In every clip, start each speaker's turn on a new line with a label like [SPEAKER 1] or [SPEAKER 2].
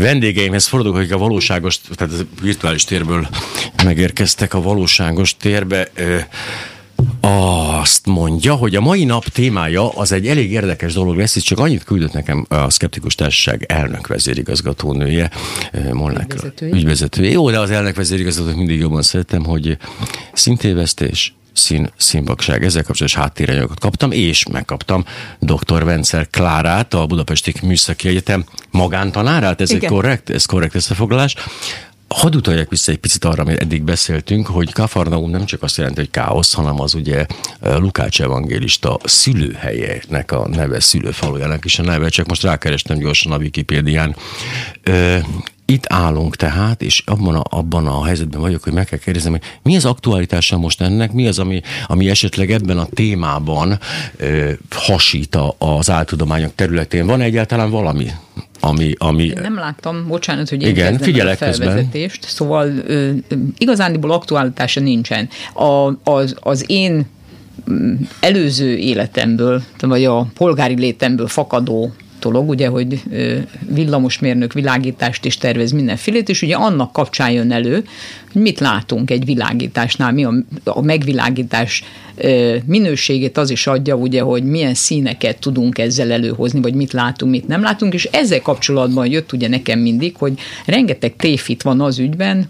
[SPEAKER 1] vendégeimhez fordulok, akik a valóságos, tehát a virtuális térből megérkeztek a valóságos térbe. Azt mondja, hogy a mai nap témája az egy elég érdekes dolog lesz, és csak annyit küldött nekem a Skeptikus Társaság elnök vezérigazgatónője, Molnák ügyvezetője. Jó, de az elnök vezérigazgatót mindig jobban szeretem, hogy szintévesztés, szín, színvakság. Ezzel kapcsolatos háttéranyagokat kaptam, és megkaptam dr. Vencel Klárát, a Budapesti Műszaki Egyetem magántanárát. Ez Igen. egy korrekt, ez korrekt összefoglalás. Hadd utaljak vissza egy picit arra, amit eddig beszéltünk, hogy Kafarnaum nem csak azt jelenti, hogy káosz, hanem az ugye Lukács evangélista szülőhelyének a neve, szülőfalujának is a neve, csak most rákerestem gyorsan a Wikipédián. Itt állunk tehát, és abban a, abban a helyzetben vagyok, hogy meg kell kérdeznem, hogy mi az aktualitása most ennek, mi az, ami, ami esetleg ebben a témában ö, hasít a, az áltudományok területén. Van egyáltalán valami? Ami, ami...
[SPEAKER 2] Én nem láttam, bocsánat, hogy én Igen, figyelek a felvezetést, közben. szóval ö, igazándiból aktualitása nincsen. A, az, az én mm, előző életemből, vagy a polgári létemből fakadó dolog, ugye, hogy villamosmérnök világítást is tervez mindenfélét, és ugye annak kapcsán jön elő, hogy mit látunk egy világításnál, mi a, a megvilágítás minőségét az is adja, ugye, hogy milyen színeket tudunk ezzel előhozni, vagy mit látunk, mit nem látunk, és ezzel kapcsolatban jött ugye nekem mindig, hogy rengeteg téfit van az ügyben,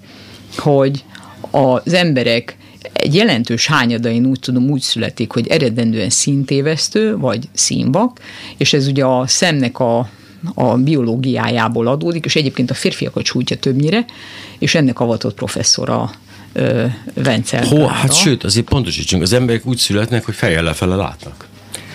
[SPEAKER 2] hogy az emberek egy jelentős hányada, én úgy tudom, úgy születik, hogy eredendően színtévesztő, vagy színvak, és ez ugye a szemnek a a biológiájából adódik, és egyébként a férfiakat sújtja többnyire, és ennek avatott professzora Vencel.
[SPEAKER 1] Hó, hát sőt, azért pontosítsunk, az emberek úgy születnek, hogy fejjel lefele látnak.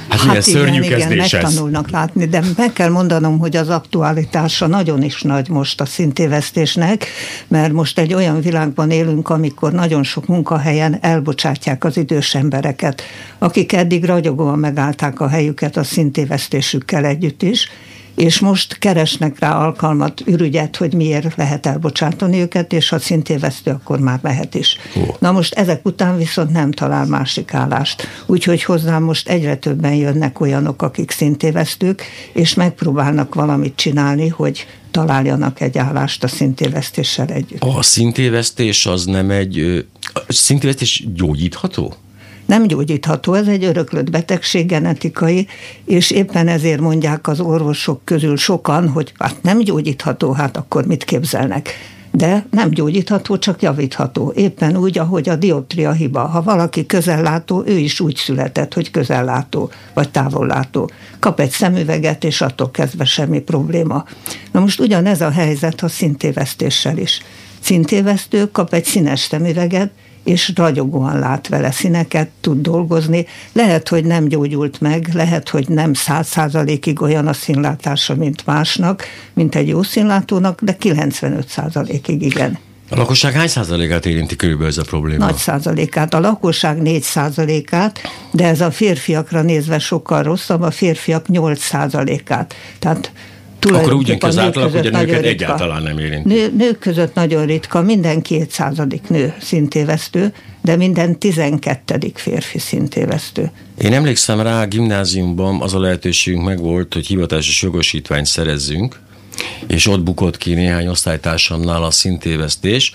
[SPEAKER 1] Hát, hát igen, szörnyű igen, kezdés
[SPEAKER 3] igen, megtanulnak látni, de meg kell mondanom, hogy az aktualitása nagyon is nagy most a szintévesztésnek, mert most egy olyan világban élünk, amikor nagyon sok munkahelyen elbocsátják az idős embereket, akik eddig ragyogóan megállták a helyüket a szintévesztésükkel együtt is, és most keresnek rá alkalmat, ürügyet, hogy miért lehet elbocsátani őket, és ha szintévesztő, akkor már lehet is. Oh. Na most ezek után viszont nem talál másik állást. Úgyhogy hozzám most egyre többen jönnek olyanok, akik szintévesztők, és megpróbálnak valamit csinálni, hogy találjanak egy állást a szintévesztéssel együtt.
[SPEAKER 1] A szintévesztés az nem egy... A szintévesztés gyógyítható?
[SPEAKER 3] Nem gyógyítható, ez egy öröklött betegség, genetikai, és éppen ezért mondják az orvosok közül sokan, hogy hát nem gyógyítható, hát akkor mit képzelnek de nem gyógyítható, csak javítható. Éppen úgy, ahogy a dioptria hiba. Ha valaki közellátó, ő is úgy született, hogy közellátó vagy távollátó. Kap egy szemüveget, és attól kezdve semmi probléma. Na most ugyanez a helyzet a szintévesztéssel is. Szintévesztő kap egy színes szemüveget, és ragyogóan lát vele színeket, tud dolgozni. Lehet, hogy nem gyógyult meg, lehet, hogy nem száz százalékig olyan a színlátása, mint másnak, mint egy jó színlátónak, de 95 százalékig igen.
[SPEAKER 1] A lakosság hány százalékát érinti körülbelül ez a probléma?
[SPEAKER 3] Nagy százalékát. A lakosság 4 százalékát, de ez a férfiakra nézve sokkal rosszabb, a férfiak 8 százalékát. Tehát
[SPEAKER 1] akkor úgy az átlag, hogy a nőket ritka. egyáltalán nem érint.
[SPEAKER 3] Nő, nők között nagyon ritka, minden kétszázadik nő szintévesztő, de minden tizenkettedik férfi szintévesztő.
[SPEAKER 1] Én emlékszem rá, a gimnáziumban az a lehetőségünk meg volt, hogy hivatásos jogosítványt szerezzünk, és ott bukott ki néhány osztálytársamnál a szintévesztés,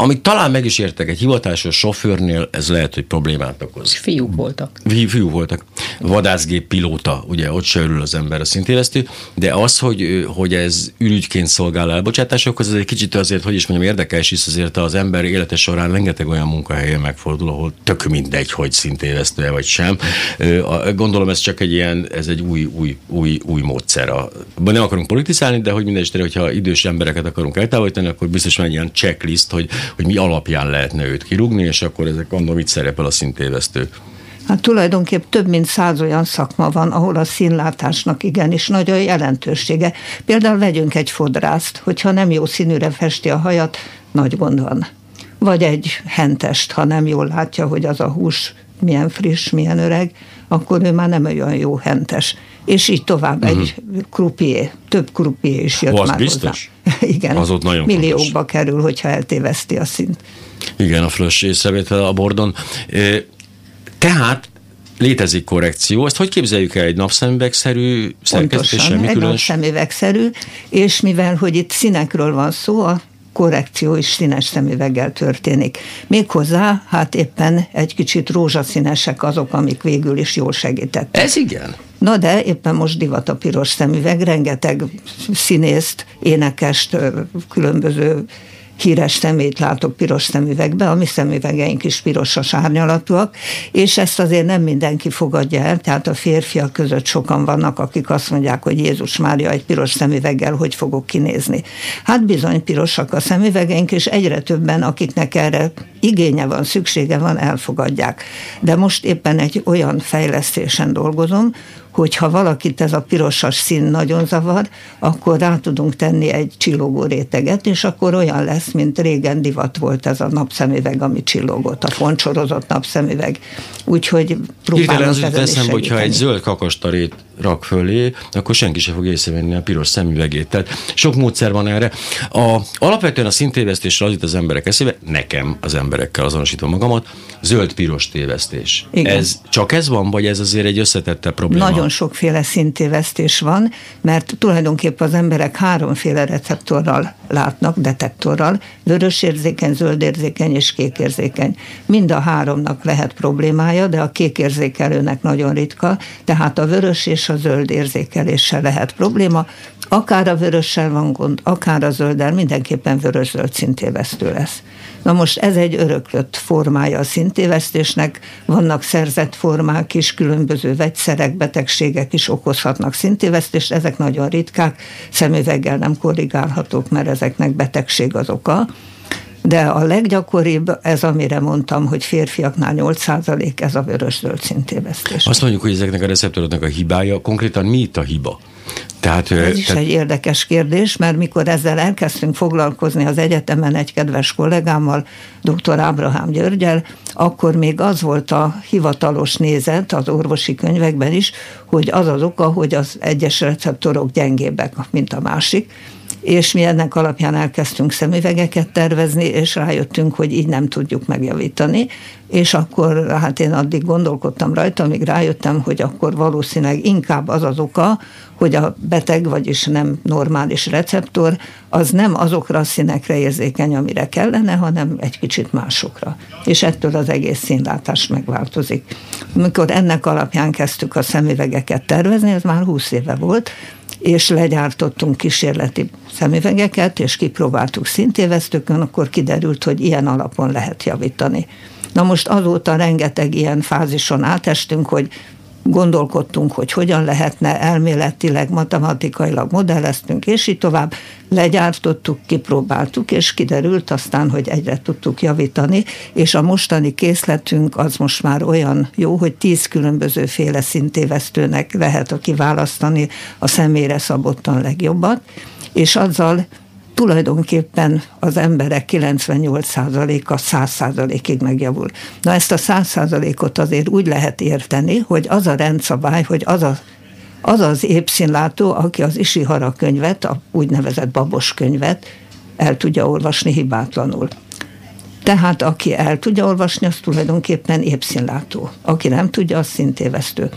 [SPEAKER 1] amit talán meg is értek, egy hivatásos sofőrnél ez lehet, hogy problémát okoz.
[SPEAKER 2] Fiúk voltak.
[SPEAKER 1] Fi, fiúk voltak. Vadászgép pilóta, ugye ott se örül az ember a szintélesztő, de az, hogy, hogy ez ürügyként szolgál elbocsátásokhoz, ez egy kicsit azért, hogy is mondjam, érdekes, hisz azért az ember élete során rengeteg olyan munkahelyen megfordul, ahol tök mindegy, hogy szintélesztő vagy sem. Gondolom ez csak egy ilyen, ez egy új, új, új, új módszer. A, nem akarunk politizálni, de hogy minden esetre, hogyha idős embereket akarunk eltávolítani, akkor biztos van egy ilyen checklist, hogy hogy mi alapján lehetne őt kirúgni, és akkor ezek gondolom itt szerepel a szintévesztő.
[SPEAKER 3] Hát tulajdonképp több mint száz olyan szakma van, ahol a színlátásnak igenis nagy a jelentősége. Például vegyünk egy fodrászt, hogyha nem jó színűre festi a hajat, nagy gond van. Vagy egy hentest, ha nem jól látja, hogy az a hús milyen friss, milyen öreg, akkor ő már nem olyan jó hentes. És így tovább uh-huh. egy krupié, több krupié is jött
[SPEAKER 1] Ó, az már biztos?
[SPEAKER 3] hozzá. Igen, az ott nagyon milliókba fontos. kerül, hogyha eltéveszti a szint.
[SPEAKER 1] Igen, a flash észrevétel a bordon. Tehát létezik korrekció. Ezt hogy képzeljük el? Egy napszemüvegszerű szerkesztés, semmi
[SPEAKER 3] egy napszemüvegszerű, és mivel, hogy itt színekről van szó, a korrekció is színes szemüveggel történik. Méghozzá, hát éppen egy kicsit rózsaszínesek azok, amik végül is jól segítettek.
[SPEAKER 1] Ez igen.
[SPEAKER 3] Na de éppen most divat a piros szemüveg, rengeteg színészt, énekest, különböző híres szemét látok piros szemüvegbe, a mi szemüvegeink is pirosas árnyalatúak, és ezt azért nem mindenki fogadja el, tehát a férfiak között sokan vannak, akik azt mondják, hogy Jézus Mária egy piros szemüveggel hogy fogok kinézni. Hát bizony pirosak a szemüvegeink, és egyre többen, akiknek erre igénye van, szüksége van, elfogadják. De most éppen egy olyan fejlesztésen dolgozom, hogyha valakit ez a pirosas szín nagyon zavar, akkor rá tudunk tenni egy csillogó réteget, és akkor olyan lesz, mint régen divat volt ez a napszemüveg, ami csillogott, a foncsorozott napszemüveg. Úgyhogy próbálom
[SPEAKER 1] az jut eszembe, hogyha egy zöld kakastarét rak fölé, akkor senki sem fog észrevenni a piros szemüvegét. Tehát sok módszer van erre. A, alapvetően a szintévesztésre az itt az emberek eszébe, nekem az emberekkel azonosítom magamat, zöld-piros tévesztés. Igen. Ez csak ez van, vagy ez azért egy összetette probléma?
[SPEAKER 3] Nagyon sokféle szintévesztés van, mert tulajdonképpen az emberek háromféle receptorral látnak, detektorral, vörös érzékeny, zöld érzékeny és kék érzékeny. Mind a háromnak lehet problémája, de a kék érzékelőnek nagyon ritka, tehát a vörös és a zöld érzékeléssel lehet probléma, akár a vörössel van gond, akár a zölddel, mindenképpen vörös-zöld szintévesztő lesz. Na most ez egy öröklött formája a szintévesztésnek, vannak szerzett formák is, különböző vegyszerek, betegségek is okozhatnak szintévesztést, ezek nagyon ritkák, szemüveggel nem korrigálhatók, mert ezeknek betegség az oka. De a leggyakoribb, ez amire mondtam, hogy férfiaknál 8% ez a vörös-zöld szintévesztés.
[SPEAKER 1] Azt mondjuk, hogy ezeknek a receptoroknak a hibája, konkrétan mi itt a hiba?
[SPEAKER 3] Tehát, Ez is te... egy érdekes kérdés, mert mikor ezzel elkezdtünk foglalkozni az egyetemen egy kedves kollégámmal, dr. Ábrahám Györgyel, akkor még az volt a hivatalos nézet az orvosi könyvekben is, hogy az az oka, hogy az egyes receptorok gyengébbek, mint a másik, és mi ennek alapján elkezdtünk szemüvegeket tervezni, és rájöttünk, hogy így nem tudjuk megjavítani, és akkor hát én addig gondolkodtam rajta, amíg rájöttem, hogy akkor valószínűleg inkább az az oka, hogy a beteg, vagyis nem normális receptor, az nem azokra a színekre érzékeny, amire kellene, hanem egy kicsit másokra. És ettől az egész színlátás megváltozik. Mikor ennek alapján kezdtük a szemüvegeket tervezni, ez már 20 éve volt, és legyártottunk kísérleti szemüvegeket, és kipróbáltuk szintévesztőkön, akkor kiderült, hogy ilyen alapon lehet javítani. Na most azóta rengeteg ilyen fázison átestünk, hogy gondolkodtunk, hogy hogyan lehetne elméletileg, matematikailag modelleztünk, és így tovább. Legyártottuk, kipróbáltuk, és kiderült aztán, hogy egyre tudtuk javítani, és a mostani készletünk az most már olyan jó, hogy tíz különböző féle szintévesztőnek lehet a kiválasztani a személyre szabottan legjobbat, és azzal tulajdonképpen az emberek 98%-a 100%-ig megjavul. Na ezt a 100%-ot azért úgy lehet érteni, hogy az a rendszabály, hogy az a az az épszínlátó, aki az Isihara könyvet, a úgynevezett babos könyvet el tudja olvasni hibátlanul. Tehát aki el tudja olvasni, az tulajdonképpen épszínlátó. Aki nem tudja, az szintévesztő.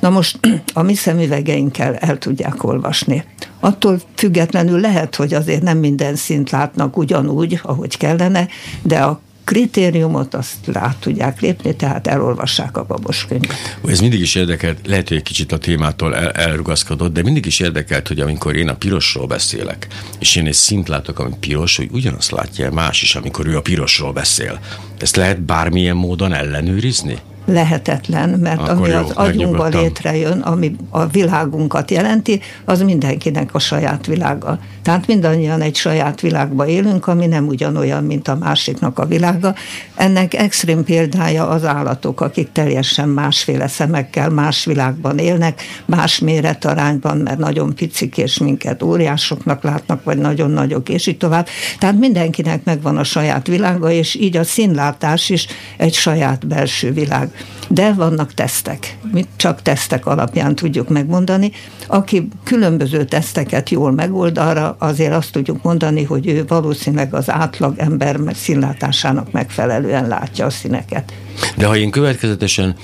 [SPEAKER 3] Na most a mi szemüvegeinkkel el tudják olvasni. Attól függetlenül lehet, hogy azért nem minden szint látnak ugyanúgy, ahogy kellene, de a kritériumot azt rá tudják lépni, tehát elolvassák a babos könyvet.
[SPEAKER 1] Ez mindig is érdekelt, lehet, hogy egy kicsit a témától el, elrugaszkodott, de mindig is érdekelt, hogy amikor én a pirosról beszélek, és én egy szint látok, ami piros, hogy ugyanazt látja más is, amikor ő a pirosról beszél. Ezt lehet bármilyen módon ellenőrizni?
[SPEAKER 3] Lehetetlen, mert Akkor ami jó, az agyunkba létrejön, ami a világunkat jelenti, az mindenkinek a saját világa. Tehát mindannyian egy saját világba élünk, ami nem ugyanolyan, mint a másiknak a világa. Ennek extrém példája az állatok, akik teljesen másféle szemekkel más világban élnek, más méretarányban, mert nagyon picik és minket óriásoknak látnak, vagy nagyon nagyok, és így tovább. Tehát mindenkinek megvan a saját világa, és így a színlátás is egy saját belső világ. De vannak tesztek. Mi csak tesztek alapján tudjuk megmondani. Aki különböző teszteket jól megold, arra azért azt tudjuk mondani, hogy ő valószínűleg az átlag ember színlátásának megfelelően látja a színeket.
[SPEAKER 1] De ha én következetesen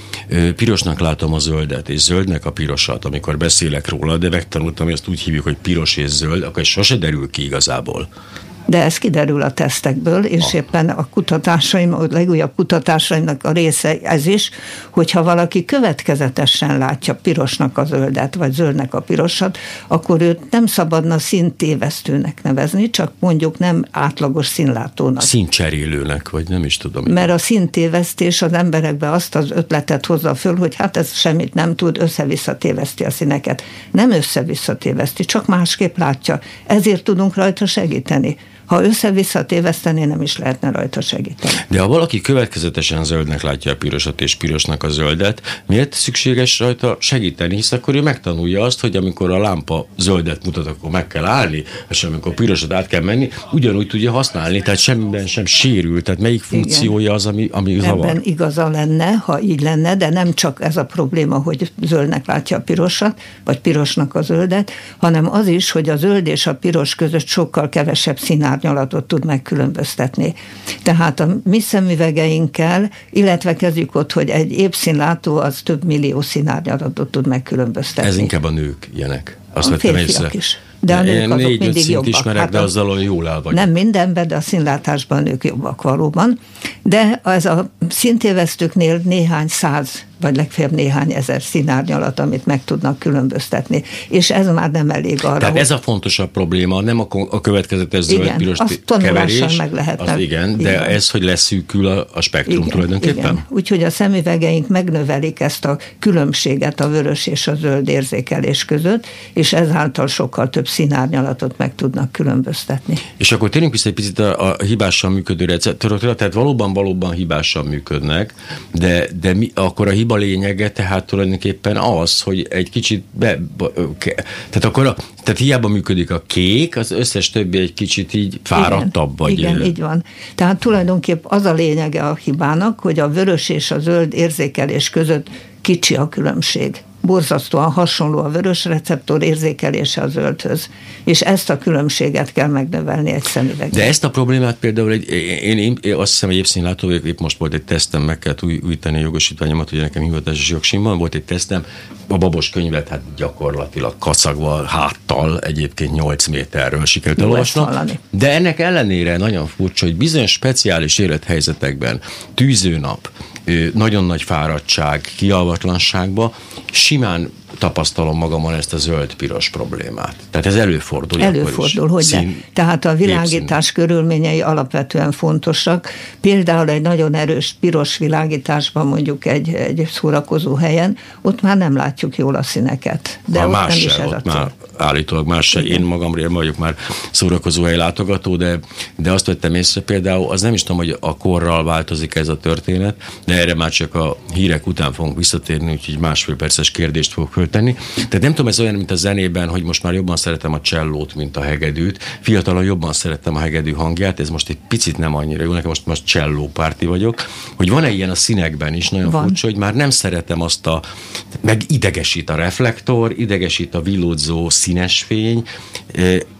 [SPEAKER 1] pirosnak látom a zöldet, és zöldnek a pirosat, amikor beszélek róla, de megtanultam, hogy ezt úgy hívjuk, hogy piros és zöld, akkor sose derül ki igazából
[SPEAKER 3] de ez kiderül a tesztekből, és ah. éppen a kutatásaim, a legújabb kutatásaimnak a része ez is, hogyha valaki következetesen látja pirosnak a zöldet, vagy zöldnek a pirosat, akkor őt nem szabadna szintévesztőnek nevezni, csak mondjuk nem átlagos színlátónak.
[SPEAKER 1] Színcserélőnek, vagy nem is tudom.
[SPEAKER 3] Mert a szintévesztés az emberekbe azt az ötletet hozza föl, hogy hát ez semmit nem tud, össze-vissza téveszti a színeket. Nem össze-vissza téveszti, csak másképp látja. Ezért tudunk rajta segíteni. Ha össze-vissza tévesztené, nem is lehetne rajta segíteni.
[SPEAKER 1] De ha valaki következetesen zöldnek látja a pirosat és pirosnak a zöldet, miért szükséges rajta segíteni? Hisz akkor ő megtanulja azt, hogy amikor a lámpa zöldet mutat, akkor meg kell állni, és amikor pirosat át kell menni, ugyanúgy tudja használni, tehát semmiben sem sérül. Tehát melyik funkciója az, ami, ami zavar?
[SPEAKER 3] Ebben igaza lenne, ha így lenne, de nem csak ez a probléma, hogy zöldnek látja a pirosat, vagy pirosnak a zöldet, hanem az is, hogy a zöld és a piros között sokkal kevesebb színár árnyalatot tud megkülönböztetni. Tehát a mi szemüvegeinkkel, illetve kezdjük ott, hogy egy épszínlátó az több millió színárnyalatot tud megkülönböztetni.
[SPEAKER 1] Ez inkább a nők ilyenek. Azt a vettem észre.
[SPEAKER 3] is. De a nők azok mindig jobbak.
[SPEAKER 1] ismerek, hát de azzal jól el vagy.
[SPEAKER 3] Nem mindenben, de a színlátásban nők jobbak valóban. De ez a szintévesztőknél néhány száz vagy legfeljebb néhány ezer színárnyalat, amit meg tudnak különböztetni. És ez már nem elég arra.
[SPEAKER 1] Tehát ez a fontosabb probléma, nem a, a következetes zöld-piros keverés.
[SPEAKER 3] meg lehet.
[SPEAKER 1] Az igen, de igen. ez, hogy leszűkül a, a spektrum igen, tulajdonképpen. Igen.
[SPEAKER 3] Úgyhogy a szemüvegeink megnövelik ezt a különbséget a vörös és a zöld érzékelés között, és ezáltal sokkal több színárnyalatot meg tudnak különböztetni.
[SPEAKER 1] És akkor térjünk vissza egy picit a, a hibásan működő receptorokra, tehát valóban valóban hibásan működnek, de, de mi, akkor a hiba hiba lényege tehát tulajdonképpen az, hogy egy kicsit be, tehát akkor a, tehát hiába működik a kék, az összes többi egy kicsit így fáradtabb.
[SPEAKER 3] Igen, vagy igen így van. Tehát tulajdonképpen az a lényege a hibának, hogy a vörös és a zöld érzékelés között kicsi a különbség borzasztóan hasonló a vörös receptor érzékelése a zöldhöz. És ezt a különbséget kell megnövelni egy szemüvegben.
[SPEAKER 1] De ezt a problémát például egy, én, én, én azt hiszem, hogy évszínlátó vagyok, épp most volt egy tesztem, meg kellett új, újítani a jogosítványomat, hogy nekem hivatásos jogsimban volt egy tesztem, a babos könyvet hát gyakorlatilag kacagva, háttal egyébként 8 méterről sikerült elolvasnom. De ennek ellenére nagyon furcsa, hogy bizonyos speciális élethelyzetekben, tűzőnap, nagyon nagy fáradtság, kialvatlanságba, simán tapasztalom magamon ezt a zöld-piros problémát. Tehát ez előfordul.
[SPEAKER 3] Előfordul, hogy szín, Tehát a világítás képszín. körülményei alapvetően fontosak. Például egy nagyon erős piros világításban mondjuk egy, egy szórakozó helyen, ott már nem látjuk jól a színeket.
[SPEAKER 1] De ha ott más nem se, is ez ott már állítólag más se. Én magam vagyok már szórakozó hely látogató, de, de azt vettem észre például, az nem is tudom, hogy a korral változik ez a történet, de erre már csak a hírek után fogunk visszatérni, úgyhogy másfél perces kérdést fogok föltenni. Tehát nem tudom, ez olyan, mint a zenében, hogy most már jobban szeretem a csellót, mint a hegedűt. Fiatalon jobban szerettem a hegedű hangját, ez most egy picit nem annyira jó, nekem most, most cselló párti vagyok. Hogy van-e ilyen a színekben is, nagyon van. furcsa, hogy már nem szeretem azt a, meg idegesít a reflektor, idegesít a villódzó színes fény,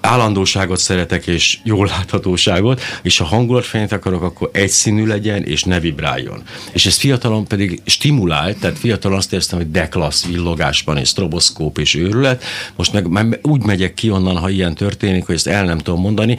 [SPEAKER 1] állandóságot szeretek és jól láthatóságot, és ha hangulatfényt akarok, akkor egyszínű legyen és ne vibráljon. És ez fiatalon pedig stimulált, tehát fiatalon azt érztem, hogy deklassz villogásban és stroboszkóp és őrület. Most meg, meg úgy megyek ki onnan, ha ilyen történik, hogy ezt el nem tudom mondani.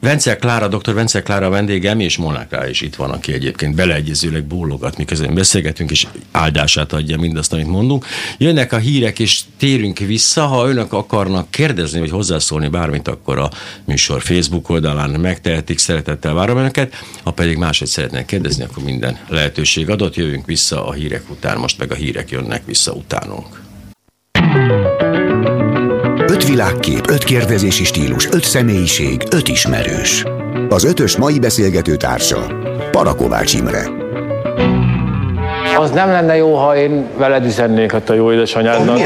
[SPEAKER 1] Vencel Klára, dr. Vencel Klára vendégem, és Molnák is itt van, aki egyébként beleegyezőleg bólogat, miközben beszélgetünk, és áldását adja mindazt, amit mondunk. Jönnek a hírek, és térünk vissza, ha önök akarnak kérdezni, vagy hozzászólni bármit, akkor a műsor Facebook oldalán megtehetik, szeretettel várom önöket, ha pedig máshogy szeretnék kérdezni, akkor minden lehetőség adott, jövünk vissza a hírek után, most meg a hírek jönnek vissza utánunk.
[SPEAKER 4] Öt világkép, öt kérdezési stílus, öt személyiség, öt ismerős. Az ötös mai beszélgető társa Parakovács Imre.
[SPEAKER 5] Az nem lenne jó, ha én veled üzennék a jó édesanyádnak.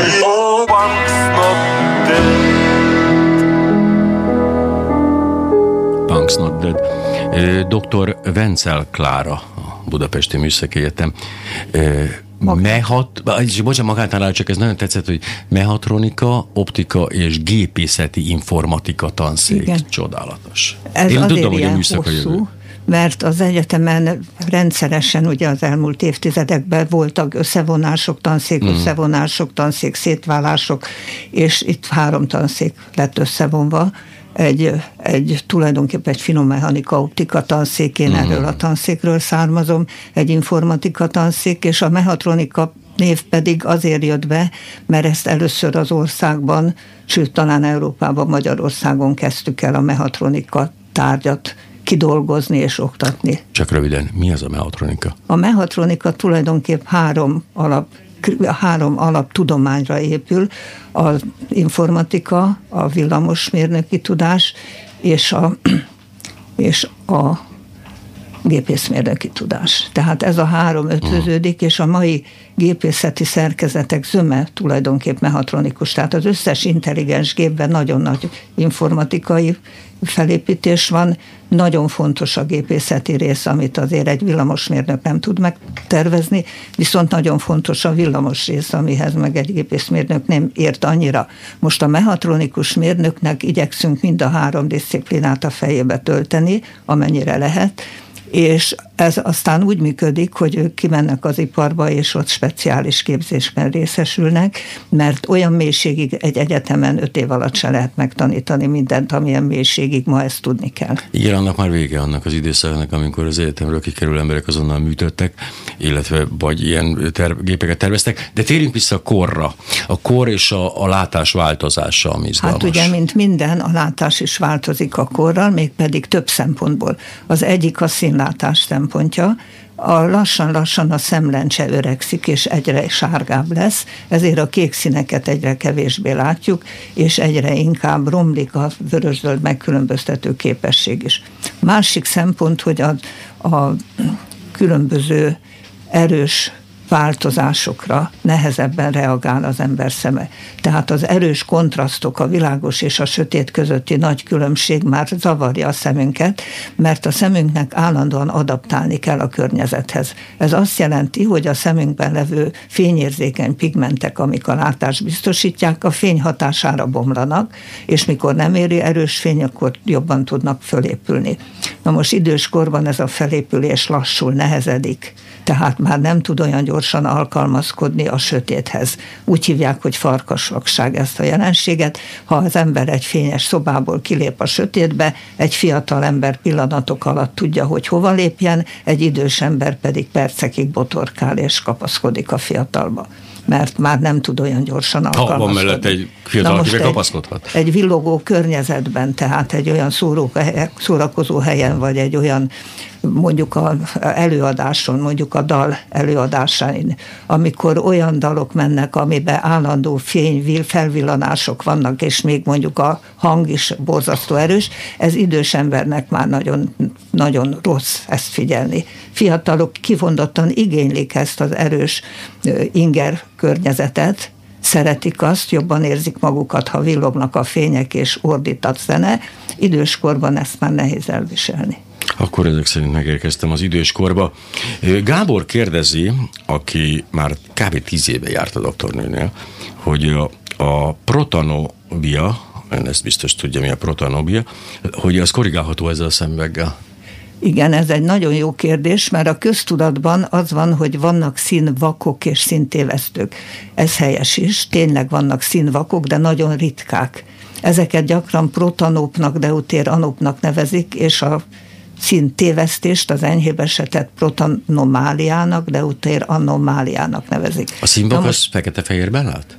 [SPEAKER 1] Punk's Not Dead. Dr. Vencel Klára Budapesti Műszaki Egyetem. Mehat, bocsánat, magátánál csak ez nagyon tetszett, hogy mehatronika, optika és gépészeti informatika tanszék. Igen. Csodálatos.
[SPEAKER 3] Ez Én tudom, hogy a műszak a jövő mert az egyetemen rendszeresen ugye az elmúlt évtizedekben voltak összevonások, tanszék, mm. összevonások, tanszék, szétválások, és itt három tanszék lett összevonva, egy, egy tulajdonképpen egy finommechanika optika tanszék, én mm. erről a tanszékről származom, egy informatika tanszék, és a mehatronika név pedig azért jött be, mert ezt először az országban, sőt talán Európában, Magyarországon kezdtük el a mehatronika tárgyat kidolgozni és oktatni.
[SPEAKER 1] Csak röviden, mi az a mehatronika?
[SPEAKER 3] A mehatronika tulajdonképp három alap három alap tudományra épül, az informatika, a villamosmérnöki tudás és a, és a gépészmérnöki tudás. Tehát ez a három ötvöződik, és a mai gépészeti szerkezetek zöme tulajdonképp mehatronikus. Tehát az összes intelligens gépben nagyon nagy informatikai felépítés van, nagyon fontos a gépészeti rész, amit azért egy villamosmérnök nem tud megtervezni, viszont nagyon fontos a villamos rész, amihez meg egy gépészmérnök nem ért annyira. Most a mehatronikus mérnöknek igyekszünk mind a három disziplinát a fejébe tölteni, amennyire lehet, és ez aztán úgy működik, hogy ők kimennek az iparba, és ott speciális képzésben részesülnek, mert olyan mélységig egy egyetemen öt év alatt se lehet megtanítani mindent, amilyen mélységig ma ezt tudni kell.
[SPEAKER 1] Igen, annak már vége annak az időszaknak, amikor az egyetemről kikerül emberek azonnal műtöttek, illetve vagy ilyen ter- gépeket terveztek, de térjünk vissza a korra. A kor és a, a látás változása, ami izgalmas.
[SPEAKER 3] Hát ugye, mint minden, a látás is változik a korral, mégpedig több szempontból. Az egyik a színlátás szempontja, a lassan-lassan a szemlencse öregszik, és egyre sárgább lesz, ezért a kék színeket egyre kevésbé látjuk, és egyre inkább romlik a vörös-zöld megkülönböztető képesség is. Másik szempont, hogy a, a különböző erős változásokra nehezebben reagál az ember szeme. Tehát az erős kontrasztok, a világos és a sötét közötti nagy különbség már zavarja a szemünket, mert a szemünknek állandóan adaptálni kell a környezethez. Ez azt jelenti, hogy a szemünkben levő fényérzékeny pigmentek, amik a látást biztosítják, a fény hatására bomlanak, és mikor nem éri erős fény, akkor jobban tudnak fölépülni. Na most időskorban ez a felépülés lassul, nehezedik tehát már nem tud olyan gyorsan alkalmazkodni a sötéthez. Úgy hívják, hogy farkasvakság ezt a jelenséget. Ha az ember egy fényes szobából kilép a sötétbe, egy fiatal ember pillanatok alatt tudja, hogy hova lépjen, egy idős ember pedig percekig botorkál és kapaszkodik a fiatalba mert már nem tud olyan gyorsan alkalmazkodni.
[SPEAKER 1] Ha van mellett egy fiatal, akivel kapaszkodhat.
[SPEAKER 3] Egy villogó környezetben, tehát egy olyan szóró, szórakozó helyen, vagy egy olyan mondjuk a előadáson, mondjuk a dal előadásán, amikor olyan dalok mennek, amiben állandó fény, felvillanások vannak, és még mondjuk a hang is borzasztó erős, ez idős embernek már nagyon, nagyon rossz ezt figyelni. Fiatalok kivondottan igénylik ezt az erős inger környezetet, szeretik azt, jobban érzik magukat, ha villognak a fények és ordít a zene. Időskorban ezt már nehéz elviselni.
[SPEAKER 1] Akkor ezek szerint megérkeztem az időskorba. Gábor kérdezi, aki már kb. tíz éve járt a doktornőnél, hogy a, a protanobia, ön ezt biztos tudja, mi a protanobia, hogy az korrigálható ezzel a szemüveggel.
[SPEAKER 3] Igen, ez egy nagyon jó kérdés, mert a köztudatban az van, hogy vannak színvakok és színtévesztők. Ez helyes is, tényleg vannak színvakok, de nagyon ritkák. Ezeket gyakran protanópnak, deutér anópnak nevezik, és a színtévesztést az enyhébb esetet protanomáliának, deutér anomáliának nevezik.
[SPEAKER 1] A színvak az fekete-fehérben lát?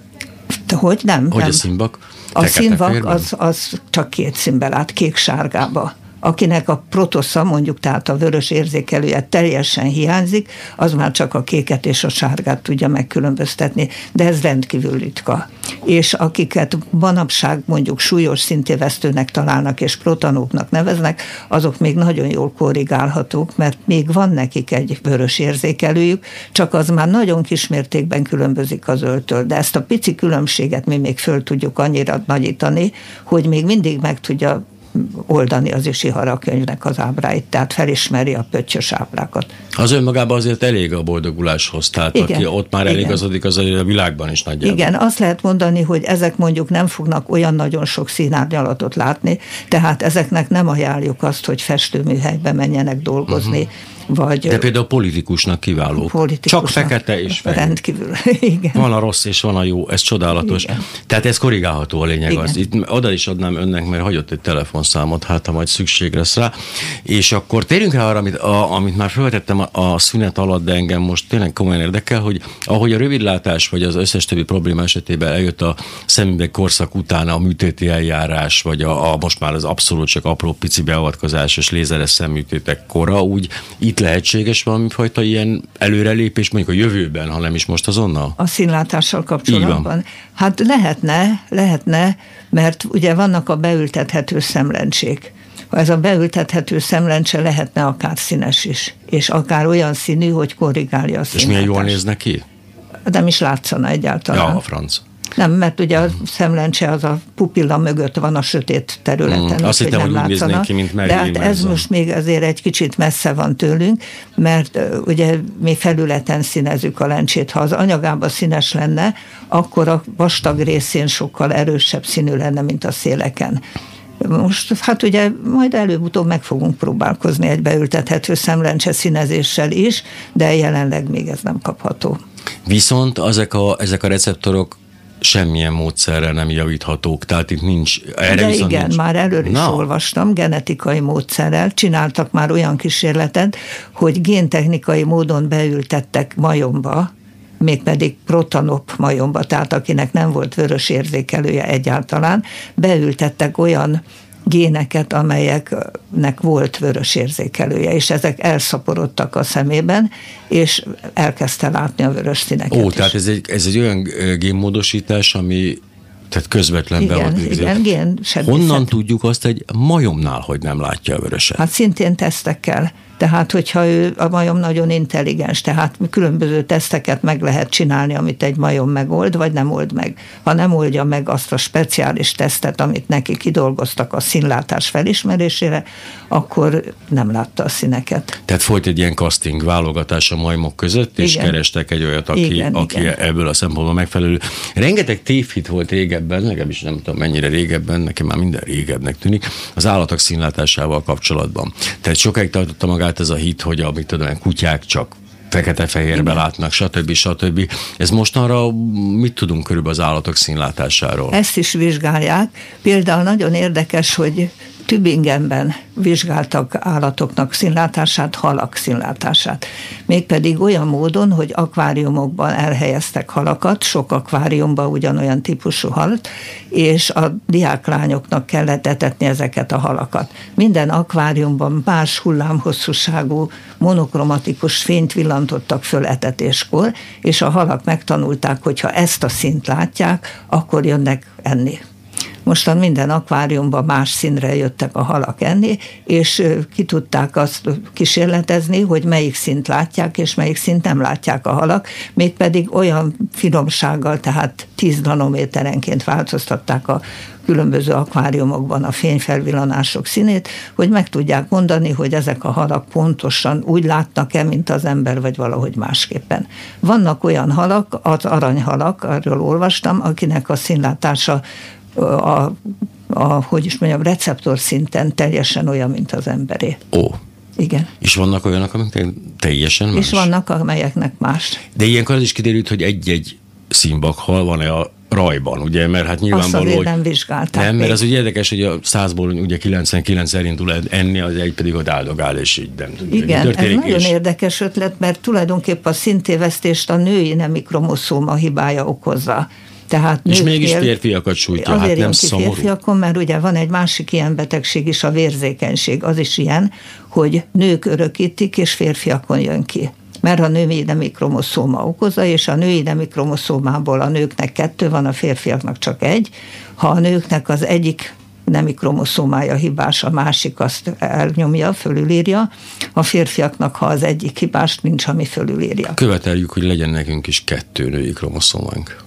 [SPEAKER 3] Hogy nem?
[SPEAKER 1] Hogy
[SPEAKER 3] nem.
[SPEAKER 1] a színvak?
[SPEAKER 3] A színvak az, az csak két színben lát, kék-sárgába akinek a protosza, mondjuk tehát a vörös érzékelője teljesen hiányzik, az már csak a kéket és a sárgát tudja megkülönböztetni, de ez rendkívül ritka. És akiket manapság mondjuk súlyos szintévesztőnek találnak és protanóknak neveznek, azok még nagyon jól korrigálhatók, mert még van nekik egy vörös érzékelőjük, csak az már nagyon kismértékben különbözik az zöldtől, de ezt a pici különbséget mi még föl tudjuk annyira nagyítani, hogy még mindig meg tudja oldani az Isihara könyvnek az ábráit, tehát felismeri a pöttyös ábrákat.
[SPEAKER 1] Az önmagában azért elég a boldoguláshoz, tehát Igen. aki ott már eligazodik, az a világban is nagyjából.
[SPEAKER 3] Igen, azt lehet mondani, hogy ezek mondjuk nem fognak olyan nagyon sok színárnyalatot látni, tehát ezeknek nem ajánljuk azt, hogy festőműhelybe menjenek dolgozni, uh-huh vagy,
[SPEAKER 1] De például politikusnak kiváló. Politikusnak Csak fekete és fehér.
[SPEAKER 3] Rendkívül, igen.
[SPEAKER 1] Van a rossz és van a jó, ez csodálatos. Igen. Tehát ez korrigálható a lényeg igen. az. Itt oda is adnám önnek, mert hagyott egy telefonszámot, hát ha majd szükség lesz rá. És akkor térjünk rá arra, amit, a, amit már felvetettem a, a szünet alatt, de engem most tényleg komolyan érdekel, hogy ahogy a rövidlátás vagy az összes többi probléma esetében eljött a szemüveg korszak után a műtéti eljárás, vagy a, a most már az abszolút csak apró pici beavatkozás és lézeres szemműtétek kora, úgy itt itt lehetséges valami fajta ilyen előrelépés mondjuk a jövőben, ha nem is most azonnal?
[SPEAKER 3] A színlátással kapcsolatban? Hát lehetne, lehetne, mert ugye vannak a beültethető szemlencsék. Ha ez a beültethető szemlencse lehetne akár színes is, és akár olyan színű, hogy korrigálja a színlátást.
[SPEAKER 1] És milyen jól néznek ki?
[SPEAKER 3] Nem is látszana egyáltalán.
[SPEAKER 1] Ja, a franc.
[SPEAKER 3] Nem, mert ugye a szemlencse az a pupilla mögött van a sötét területen.
[SPEAKER 1] Mm, azt hittem, hogy, hogy úgy ki, mint
[SPEAKER 3] De hát ez most még azért egy kicsit messze van tőlünk, mert ugye mi felületen színezzük a lencsét. Ha az anyagában színes lenne, akkor a vastag részén sokkal erősebb színű lenne, mint a széleken. Most hát ugye majd előbb-utóbb meg fogunk próbálkozni egy beültethető szemlencse színezéssel is, de jelenleg még ez nem kapható.
[SPEAKER 1] Viszont ezek a, ezek a receptorok semmilyen módszerrel nem javíthatók, tehát itt nincs.
[SPEAKER 3] Erre De igen, nincs. már előre is olvastam, genetikai módszerrel csináltak már olyan kísérletet, hogy géntechnikai módon beültettek majomba, mégpedig protanop majomba, tehát akinek nem volt vörös érzékelője egyáltalán, beültettek olyan géneket, amelyeknek volt vörös érzékelője, és ezek elszaporodtak a szemében, és elkezdte látni a vörös színeket
[SPEAKER 1] Ó, is. tehát ez egy, ez egy olyan génmódosítás, ami tehát közvetlen
[SPEAKER 3] igen, igen, igen,
[SPEAKER 1] Honnan tudjuk azt egy majomnál, hogy nem látja a vöröset?
[SPEAKER 3] Hát szintén tesztekkel. Tehát, hogyha ő a majom nagyon intelligens, tehát különböző teszteket meg lehet csinálni, amit egy majom megold, vagy nem old meg. Ha nem oldja meg azt a speciális tesztet, amit neki kidolgoztak a színlátás felismerésére, akkor nem látta a színeket.
[SPEAKER 1] Tehát folyt egy ilyen casting válogatás a majmok között, és igen. kerestek egy olyat, aki, igen, aki igen. ebből a szempontból megfelelő. Rengeteg tévhit volt régebben, legalábbis nem tudom mennyire régebben, nekem már minden régebnek tűnik, az állatok színlátásával kapcsolatban. Tehát sokáig tartotta magát magát ez a hit, hogy a mit tudom, kutyák csak fekete-fehérbe látnak, stb. stb. Ez mostanra mit tudunk körülbelül az állatok színlátásáról?
[SPEAKER 3] Ezt is vizsgálják. Például nagyon érdekes, hogy Tübingenben vizsgáltak állatoknak színlátását, halak színlátását. Mégpedig olyan módon, hogy akváriumokban elhelyeztek halakat, sok akváriumban ugyanolyan típusú halat, és a diáklányoknak kellett etetni ezeket a halakat. Minden akváriumban más hullámhosszúságú monokromatikus fényt villantottak föl etetéskor, és a halak megtanulták, hogy ha ezt a szint látják, akkor jönnek enni. Mostan minden akváriumban más színre jöttek a halak enni, és ki tudták azt kísérletezni, hogy melyik szint látják, és melyik szint nem látják a halak, mégpedig olyan finomsággal, tehát 10 nanométerenként változtatták a különböző akváriumokban a fényfelvillanások színét, hogy meg tudják mondani, hogy ezek a halak pontosan úgy látnak-e, mint az ember, vagy valahogy másképpen. Vannak olyan halak, az aranyhalak, arról olvastam, akinek a színlátása a, a, hogy is mondjam, receptor szinten teljesen olyan, mint az emberé.
[SPEAKER 1] Ó.
[SPEAKER 3] Igen.
[SPEAKER 1] És vannak olyanok, amik teljesen más?
[SPEAKER 3] És vannak, amelyeknek más.
[SPEAKER 1] De ilyenkor az is kiderült, hogy egy-egy színbakhal van-e a rajban, ugye, mert hát nyilvánvaló,
[SPEAKER 3] Azt hogy nem vizsgálták
[SPEAKER 1] Nem, mert az ugye érdekes, hogy a százból ugye 99 elindul enni, az egy pedig ott áldogál, és így nem.
[SPEAKER 3] Igen, ez nagyon és... érdekes ötlet, mert tulajdonképpen a szintévesztést a női nemi kromoszóma hibája okozza.
[SPEAKER 1] Tehát és mégis férfiakat sújtja, azért hát nem szomorú.
[SPEAKER 3] férfiakon, mert ugye van egy másik ilyen betegség is, a vérzékenység, az is ilyen, hogy nők örökítik, és férfiakon jön ki mert a női nemi kromoszóma okozza, és a női nemi kromoszómából a nőknek kettő van, a férfiaknak csak egy. Ha a nőknek az egyik nemi kromoszómája hibás, a másik azt elnyomja, fölülírja. A férfiaknak, ha az egyik hibás, nincs, ami fölülírja.
[SPEAKER 1] Követeljük, hogy legyen nekünk is kettő női kromoszómánk.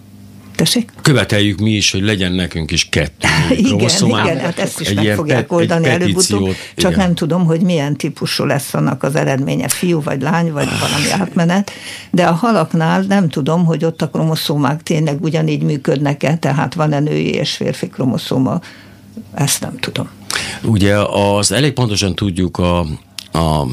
[SPEAKER 3] Tessék?
[SPEAKER 1] Követeljük mi is, hogy legyen nekünk is kettő
[SPEAKER 3] igen, igen, hát ezt is meg fogják oldani előbb-utóbb, csak igen. nem tudom, hogy milyen típusú lesz annak az eredménye, fiú vagy lány, vagy valami átmenet, de a halaknál nem tudom, hogy ott a kromoszómák tényleg ugyanígy működnek-e, tehát van-e női és férfi kromoszóma, ezt nem tudom.
[SPEAKER 1] Ugye az elég pontosan tudjuk a, a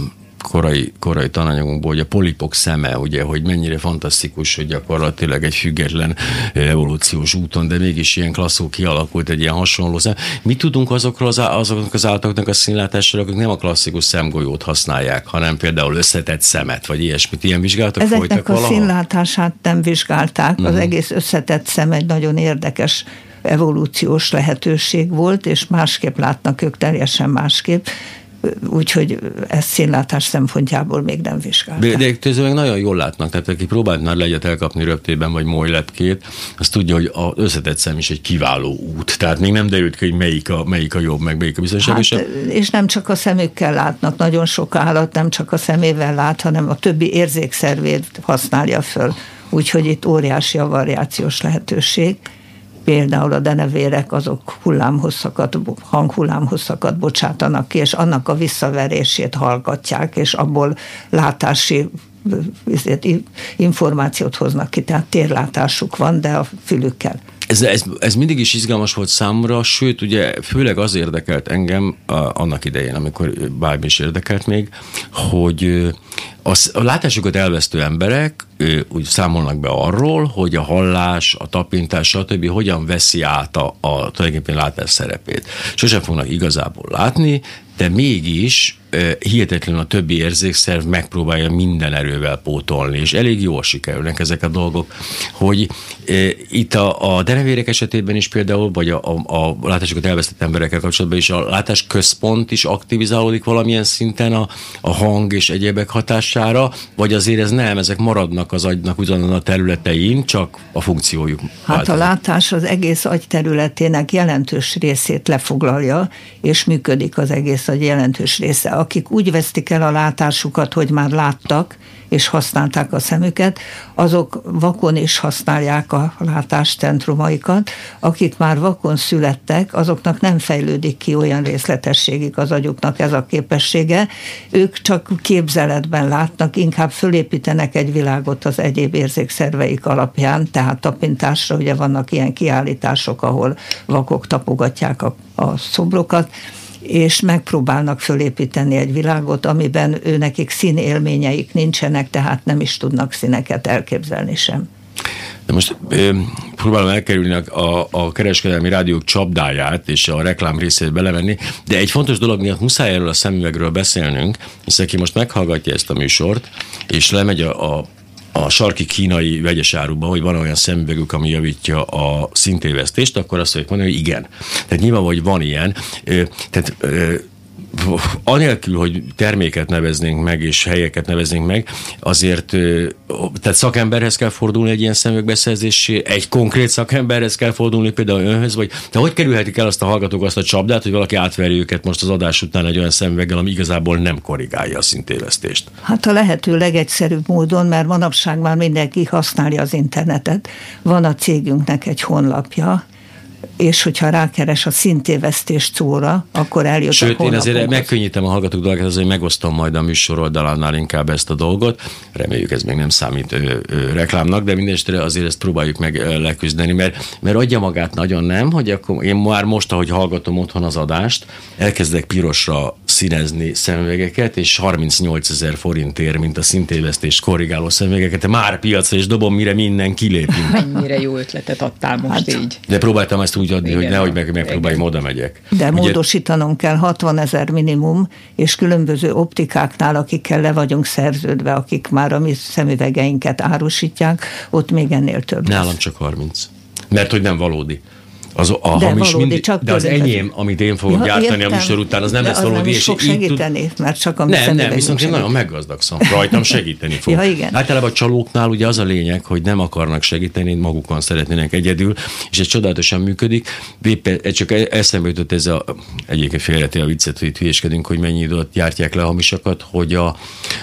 [SPEAKER 1] korai, korai tananyagunkból, hogy a polipok szeme, ugye, hogy mennyire fantasztikus, hogy gyakorlatilag egy független evolúciós úton, de mégis ilyen klasszul kialakult egy ilyen hasonló szem. Mi tudunk azokról az, azoknak az állatoknak a színlátásról, akik nem a klasszikus szemgolyót használják, hanem például összetett szemet, vagy ilyesmit. Ilyen vizsgálatok
[SPEAKER 3] Ezeknek
[SPEAKER 1] folytak
[SPEAKER 3] a valaha? színlátását nem vizsgálták. Uh-huh. Az mhm. egész összetett szem egy nagyon érdekes evolúciós lehetőség volt, és másképp látnak ők teljesen másképp úgyhogy ezt színlátás szempontjából még nem vizsgálták.
[SPEAKER 1] De, de meg nagyon jól látnak, tehát aki próbált már legyet elkapni röptében, vagy molyletkét, az tudja, hogy az összetett szem is egy kiváló út. Tehát még nem derült ki, hogy melyik a, melyik a jobb, meg melyik a biztonságosabb. Hát,
[SPEAKER 3] és nem csak a szemükkel látnak, nagyon sok állat nem csak a szemével lát, hanem a többi érzékszervét használja föl. Úgyhogy itt óriási a variációs lehetőség például a denevérek azok hullámhosszakat, hanghullámhosszakat bocsátanak ki, és annak a visszaverését hallgatják, és abból látási információt hoznak ki, tehát térlátásuk van, de a fülükkel.
[SPEAKER 1] Ez, ez, ez mindig is izgalmas volt számomra, sőt, ugye főleg az érdekelt engem a, annak idején, amikor bármi is érdekelt még, hogy a, a látásukat elvesztő emberek úgy számolnak be arról, hogy a hallás, a tapintás, stb. hogyan veszi át a, a tulajdonképpen látás szerepét. Sosem fognak igazából látni, de mégis hihetetlen a többi érzékszerv megpróbálja minden erővel pótolni, és elég jól sikerülnek ezek a dolgok, hogy itt a, a denevérek esetében is például, vagy a, a, a látásokat elvesztett emberekkel kapcsolatban is a látás központ is aktivizálódik valamilyen szinten a, a hang és egyébek hatására, vagy azért ez nem, ezek maradnak az agynak ugyanazon a területein, csak a funkciójuk.
[SPEAKER 3] Hát változik. a látás az egész agy területének jelentős részét lefoglalja, és működik az egész agy jelentős része akik úgy vesztik el a látásukat, hogy már láttak, és használták a szemüket, azok vakon is használják a látástentrumaikat, akik már vakon születtek, azoknak nem fejlődik ki olyan részletességig az agyuknak ez a képessége, ők csak képzeletben látnak, inkább fölépítenek egy világot az egyéb érzékszerveik alapján, tehát tapintásra, ugye vannak ilyen kiállítások, ahol vakok tapogatják a, a szobrokat, és megpróbálnak fölépíteni egy világot, amiben ő nekik színélményeik nincsenek, tehát nem is tudnak színeket elképzelni sem.
[SPEAKER 1] De most próbálom elkerülni a, a kereskedelmi rádiók csapdáját és a reklám részét belevenni, de egy fontos dolog miatt muszáj erről a szemüvegről beszélnünk, hiszen aki most meghallgatja ezt a műsort, és lemegy a, a a sarki kínai vegyes áruban, hogy van olyan szemüvegük, ami javítja a szintévesztést, akkor azt fogják mondani, hogy igen. Tehát nyilván, hogy van ilyen. Tehát anélkül, hogy terméket neveznénk meg, és helyeket neveznénk meg, azért tehát szakemberhez kell fordulni egy ilyen szemüvegbeszerzésé, egy konkrét szakemberhez kell fordulni, például önhöz, vagy de hogy kerülhetik el azt a hallgatók azt a csapdát, hogy valaki átverje őket most az adás után egy olyan szemüveggel, ami igazából nem korrigálja a szintévesztést?
[SPEAKER 3] Hát a lehető legegyszerűbb módon, mert manapság már mindenki használja az internetet. Van a cégünknek egy honlapja, és hogyha rákeres a szintévesztés szóra, akkor eljut
[SPEAKER 1] Sőt, a én azért megkönnyítem a hallgatók dolgát, azért megosztom majd a műsor oldalánál inkább ezt a dolgot. Reméljük ez még nem számít ö, ö, reklámnak, de mindenesetre azért ezt próbáljuk meg ö, leküzdeni, mert, mert adja magát nagyon nem, hogy akkor én már most, ahogy hallgatom otthon az adást, elkezdek pirosra színezni szemüvegeket, és 38 ezer forintért, mint a szintévesztés korrigáló szemüvegeket, már piacra és dobom, mire minden kilépünk.
[SPEAKER 2] Mennyire jó ötletet adtál most hát, így.
[SPEAKER 1] De próbáltam ezt úgy adni, Igen, hogy nehogy meg, megpróbáljam, oda megyek.
[SPEAKER 3] De Ugye, módosítanom kell 60 ezer minimum, és különböző optikáknál, akikkel le vagyunk szerződve, akik már a mi szemüvegeinket árusítják, ott még ennél több.
[SPEAKER 1] Nálam lesz. csak 30. Mert hogy nem valódi Az a de hamis valódi, mindig, csak de az enyém, amit én fogok ja, gyártani értem, a műsor után, az nem lesz valódi. Nem
[SPEAKER 3] is fog segíteni, tud... mert csak a
[SPEAKER 1] Nem, nem, viszont én nagyon meggazdagszom. Rajtam segíteni fog.
[SPEAKER 3] ja, igen.
[SPEAKER 1] Általában a csalóknál ugye az a lényeg, hogy nem akarnak segíteni, magukon szeretnének egyedül, és ez csodálatosan működik. Éppen csak e- eszembe jutott ez a, egyébként félreti a viccet, hogy itt hülyeskedünk, hogy mennyi időt gyártják le a hamisakat, hogy a,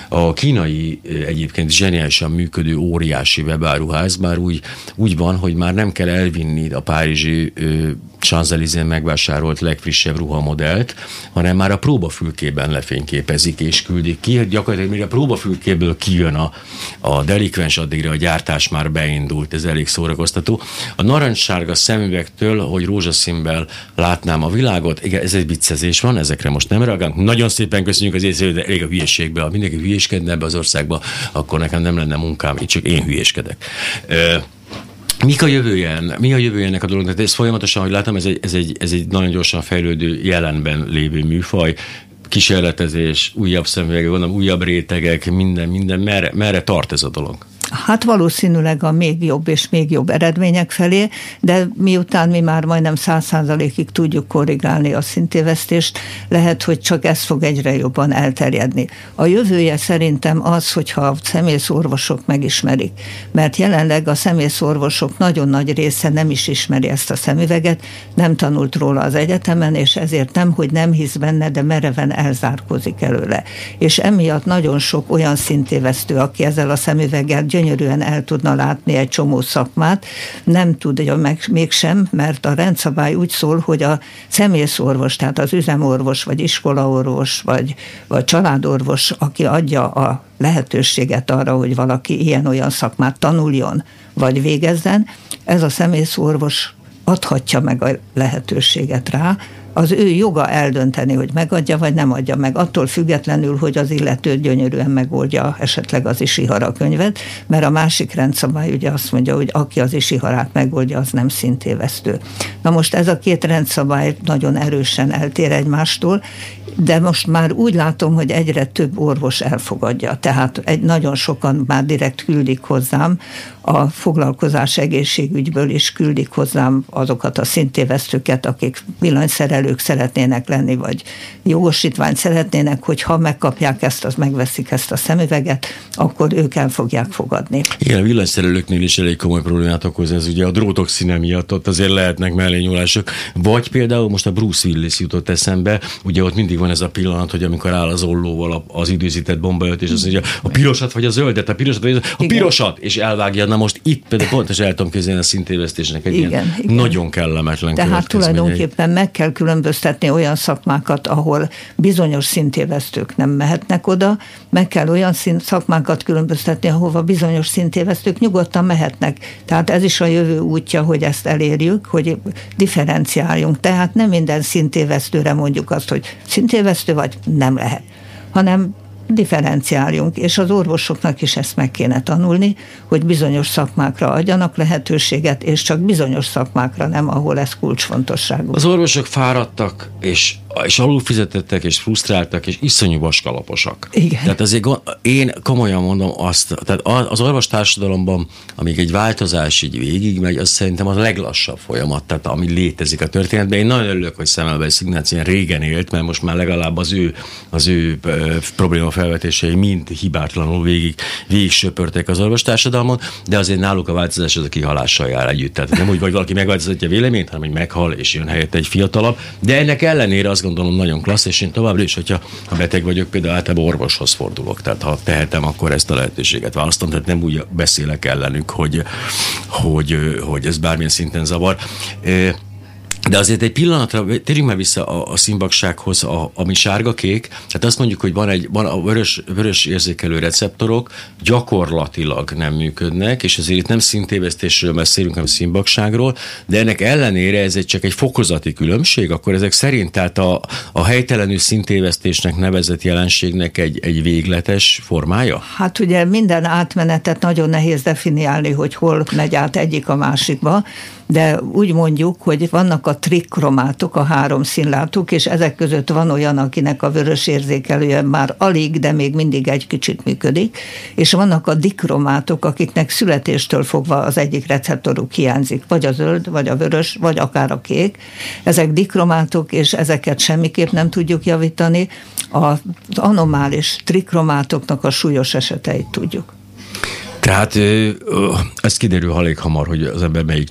[SPEAKER 1] a kínai egyébként zseniálisan működő óriási webáruház már úgy, úgy van, hogy már nem kell elvinni a párizsi Champs-Élysées megvásárolt legfrissebb ruhamodellt, hanem már a próbafülkében lefényképezik és küldik ki. Gyakorlatilag mire a próbafülkéből kijön a, a delikvens, addigra a gyártás már beindult, ez elég szórakoztató. A narancssárga szemüvegtől, hogy rózsaszínben látnám a világot, igen, ez egy viccezés van, ezekre most nem reagálunk. Nagyon szépen köszönjük az észre, de elég a hülyeségbe. Ha mindenki hülyéskedne ebbe az országba, akkor nekem nem lenne munkám, itt csak én hülyéskedek. Mik a jövője? Mi a jövője ennek a dolognak? Ez folyamatosan, hogy látom, ez egy, ez, egy, ez egy nagyon gyorsan fejlődő jelenben lévő műfaj kísérletezés, újabb szemüvegek, gondolom, újabb rétegek, minden, minden, merre, merre tart ez a dolog?
[SPEAKER 3] Hát valószínűleg a még jobb és még jobb eredmények felé, de miután mi már majdnem száz százalékig tudjuk korrigálni a szintévesztést, lehet, hogy csak ez fog egyre jobban elterjedni. A jövője szerintem az, hogyha a szemészorvosok megismerik, mert jelenleg a szemészorvosok nagyon nagy része nem is ismeri ezt a szemüveget, nem tanult róla az egyetemen, és ezért nem, hogy nem hisz benne, de mereven elzárkozik előle. És emiatt nagyon sok olyan szintévesztő, aki ezzel a szemüveggel gyönyörűen el tudna látni egy csomó szakmát, nem tudja meg mégsem, mert a rendszabály úgy szól, hogy a személyszorvos, tehát az üzemorvos, vagy iskolaorvos, vagy, vagy családorvos, aki adja a lehetőséget arra, hogy valaki ilyen-olyan szakmát tanuljon, vagy végezzen, ez a személyszorvos adhatja meg a lehetőséget rá, az ő joga eldönteni, hogy megadja vagy nem adja meg, attól függetlenül, hogy az illető gyönyörűen megoldja esetleg az isihara könyvet, mert a másik rendszabály ugye azt mondja, hogy aki az isiharát megoldja, az nem szintévesztő. Na most ez a két rendszabály nagyon erősen eltér egymástól, de most már úgy látom, hogy egyre több orvos elfogadja. Tehát egy nagyon sokan már direkt küldik hozzám, a foglalkozás egészségügyből is küldik hozzám azokat a szintévesztőket, akik villanyszerelők szeretnének lenni, vagy jogosítványt szeretnének, hogy ha megkapják ezt, az megveszik ezt a szemüveget, akkor ők el fogják fogadni.
[SPEAKER 1] Igen, a villanyszerelőknél is elég komoly problémát okoz ez, ugye a drótok színe miatt ott azért lehetnek mellényúlások. Vagy például most a Bruce Willis jutott eszembe, ugye ott mindig van ez a pillanat, hogy amikor áll az ollóval az időzített bombaöt, és azt mondja, a pirosat vagy a zöldet, a pirosat vagy a, a pirosat, és elvágja. Na most itt például pontosan el tudom képzelni a szintévesztésnek egy igen, ilyen igen. nagyon kellemetlen
[SPEAKER 3] Tehát tulajdonképpen meg kell különböztetni olyan szakmákat, ahol bizonyos szintévesztők nem mehetnek oda, meg kell olyan szint, szakmákat különböztetni, ahova bizonyos szintévesztők nyugodtan mehetnek. Tehát ez is a jövő útja, hogy ezt elérjük, hogy differenciáljunk. Tehát nem minden szintévesztőre mondjuk azt, hogy szintévesztő vagy, nem lehet hanem differenciáljunk, és az orvosoknak is ezt meg kéne tanulni, hogy bizonyos szakmákra adjanak lehetőséget, és csak bizonyos szakmákra nem, ahol ez kulcsfontosságú.
[SPEAKER 1] Az orvosok fáradtak, és és alulfizetettek, és frusztráltak, és iszonyú vaskalaposak.
[SPEAKER 3] Igen.
[SPEAKER 1] Tehát azért én komolyan mondom azt, tehát az orvos társadalomban, amíg egy változás így végigmegy, az szerintem a leglassabb folyamat, tehát ami létezik a történetben. Én nagyon örülök, hogy Szemelbe Szignács ilyen régen élt, mert most már legalább az ő, az ő probléma felvetései mind hibátlanul végig, végig söpörtek az orvos társadalmon, de azért náluk a változás az a kihalással jár együtt. Tehát nem úgy, hogy valaki megváltoztatja véleményt, hanem hogy meghal, és jön helyett egy fiatalabb. De ennek ellenére az azt gondolom nagyon klassz, és én továbbra is, hogyha ha beteg vagyok, például általában orvoshoz fordulok. Tehát ha tehetem, akkor ezt a lehetőséget választom, tehát nem úgy beszélek ellenük, hogy, hogy, hogy ez bármilyen szinten zavar. De azért egy pillanatra, térjünk már vissza a, a színbaksághoz, a, ami sárga-kék, tehát azt mondjuk, hogy van egy, van a vörös, vörös érzékelő receptorok, gyakorlatilag nem működnek, és azért itt nem szintévesztésről beszélünk, hanem színbakságról, de ennek ellenére ez egy csak egy fokozati különbség, akkor ezek szerint tehát a, a helytelenű szintévesztésnek nevezett jelenségnek egy, egy végletes formája?
[SPEAKER 3] Hát ugye minden átmenetet nagyon nehéz definiálni, hogy hol megy át egyik a másikba, de úgy mondjuk, hogy vannak a trikkromátok, a három színlátók, és ezek között van olyan, akinek a vörös érzékelője már alig, de még mindig egy kicsit működik, és vannak a dikromátok, akiknek születéstől fogva az egyik receptoruk hiányzik, vagy a zöld, vagy a vörös, vagy akár a kék. Ezek dikromátok, és ezeket semmiképp nem tudjuk javítani. Az anomális trikromátoknak a súlyos eseteit tudjuk.
[SPEAKER 1] Tehát ez kiderül elég hamar, hogy az ember melyik.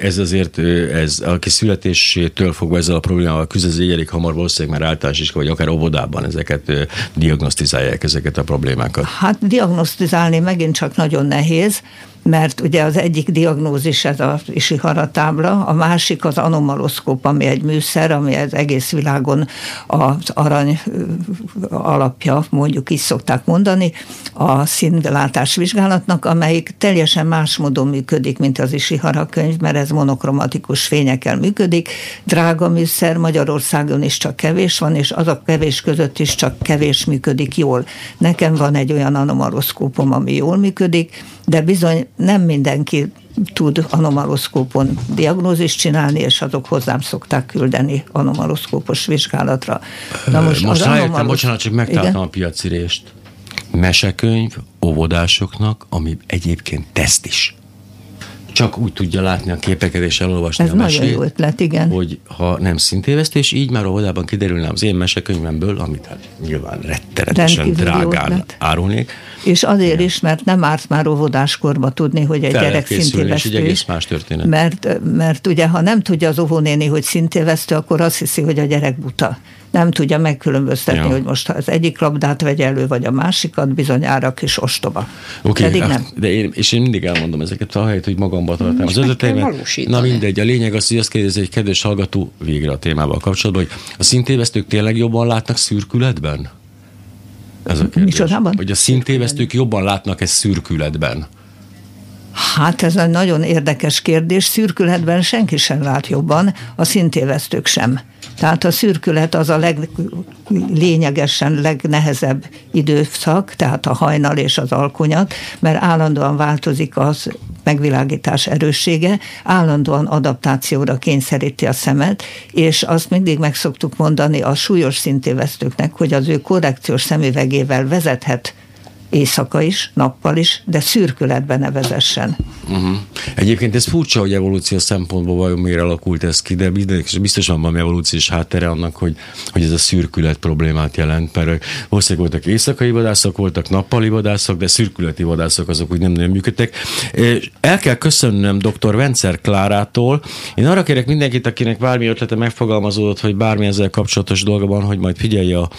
[SPEAKER 1] Ez azért, ez, aki születésétől fogva ezzel a problémával küzd, ez elég hamar valószínűleg már általános is, vagy akár óvodában ezeket diagnosztizálják ezeket a problémákat.
[SPEAKER 3] Hát diagnosztizálni megint csak nagyon nehéz, mert ugye az egyik diagnózis ez a Ishihara tábla, a másik az anomaloszkóp, ami egy műszer, ami az egész világon az arany alapja, mondjuk is szokták mondani, a színlátás vizsgálatnak, amelyik teljesen más módon működik, mint az Ishihara könyv, mert ez monokromatikus fényekkel működik. Drága műszer, Magyarországon is csak kevés van, és az a kevés között is csak kevés működik jól. Nekem van egy olyan anomaloszkópom, ami jól működik, de bizony nem mindenki tud anomaloszkópon diagnózist csinálni, és azok hozzám szokták küldeni anomaloszkópos vizsgálatra.
[SPEAKER 1] Na most, most rájöttem, anomalos... bocsánat, csak megtaláltam a piacirést. Mesekönyv óvodásoknak, ami egyébként teszt is csak úgy tudja látni a képeket és elolvasni
[SPEAKER 3] Ez
[SPEAKER 1] a mesét.
[SPEAKER 3] nagyon jó ötlet, igen.
[SPEAKER 1] Hogy ha nem szintévesztés, így már a oldalban kiderülne az én mesekönyvemből, amit hát nyilván rettenetesen drágán árulnék.
[SPEAKER 3] És azért igen. is, mert nem árt már óvodáskorba tudni, hogy egy Fel gyerek szintévesztő.
[SPEAKER 1] egy egész más történet.
[SPEAKER 3] Mert, mert ugye, ha nem tudja az óvónéni, hogy szintévesztő, akkor azt hiszi, hogy a gyerek buta nem tudja megkülönböztetni, ja. hogy most az egyik labdát vegye elő, vagy a másikat, bizonyára kis ostoba.
[SPEAKER 1] Oké, okay, nem. De én, és én mindig elmondom ezeket, ahelyett, hogy magamba tartom az ötleteimet. Na mindegy, a lényeg az, hogy azt kérdezi egy kedves hallgató végre a témával kapcsolatban, hogy a szintévesztők tényleg jobban látnak szürkületben? Ez a kérdés. Micsodában? Hogy a szintévesztők jobban látnak ezt szürkületben?
[SPEAKER 3] Hát ez egy nagyon érdekes kérdés. Szürkületben senki sem lát jobban, a szintévesztők sem. Tehát a szürkület az a leglényegesen legnehezebb időszak, tehát a hajnal és az alkonyat, mert állandóan változik az megvilágítás erőssége, állandóan adaptációra kényszeríti a szemet, és azt mindig meg szoktuk mondani a súlyos szintévesztőknek, hogy az ő korrekciós szemüvegével vezethet éjszaka is, nappal is, de szürkületben ne vezessen.
[SPEAKER 1] Uh-huh. Egyébként ez furcsa, hogy evolúció szempontból vajon miért alakult ez ki, de biztosan van evolúciós háttere annak, hogy, hogy ez a szürkület problémát jelent, mert valószínűleg voltak éjszakai vadászok, voltak nappali vadászok, de szürkületi vadászok azok úgy nem nagyon működtek. El kell köszönnöm dr. Vencer Klárától. Én arra kérek mindenkit, akinek bármi ötlete megfogalmazódott, hogy bármi ezzel kapcsolatos dolga van, hogy majd figyelje a,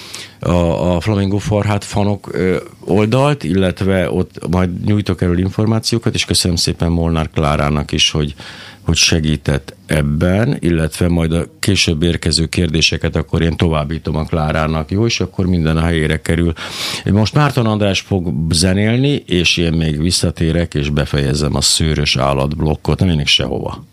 [SPEAKER 1] a, a Flamingo Farhát fanok oldalt, illetve ott majd nyújtok erről információkat, és köszönöm szépen Molnár Klárának is, hogy, hogy segített ebben, illetve majd a később érkező kérdéseket akkor én továbbítom a Klárának, jó, és akkor minden a helyére kerül. Most Márton András fog zenélni, és én még visszatérek, és befejezem a szőrös állatblokkot, nem sehova.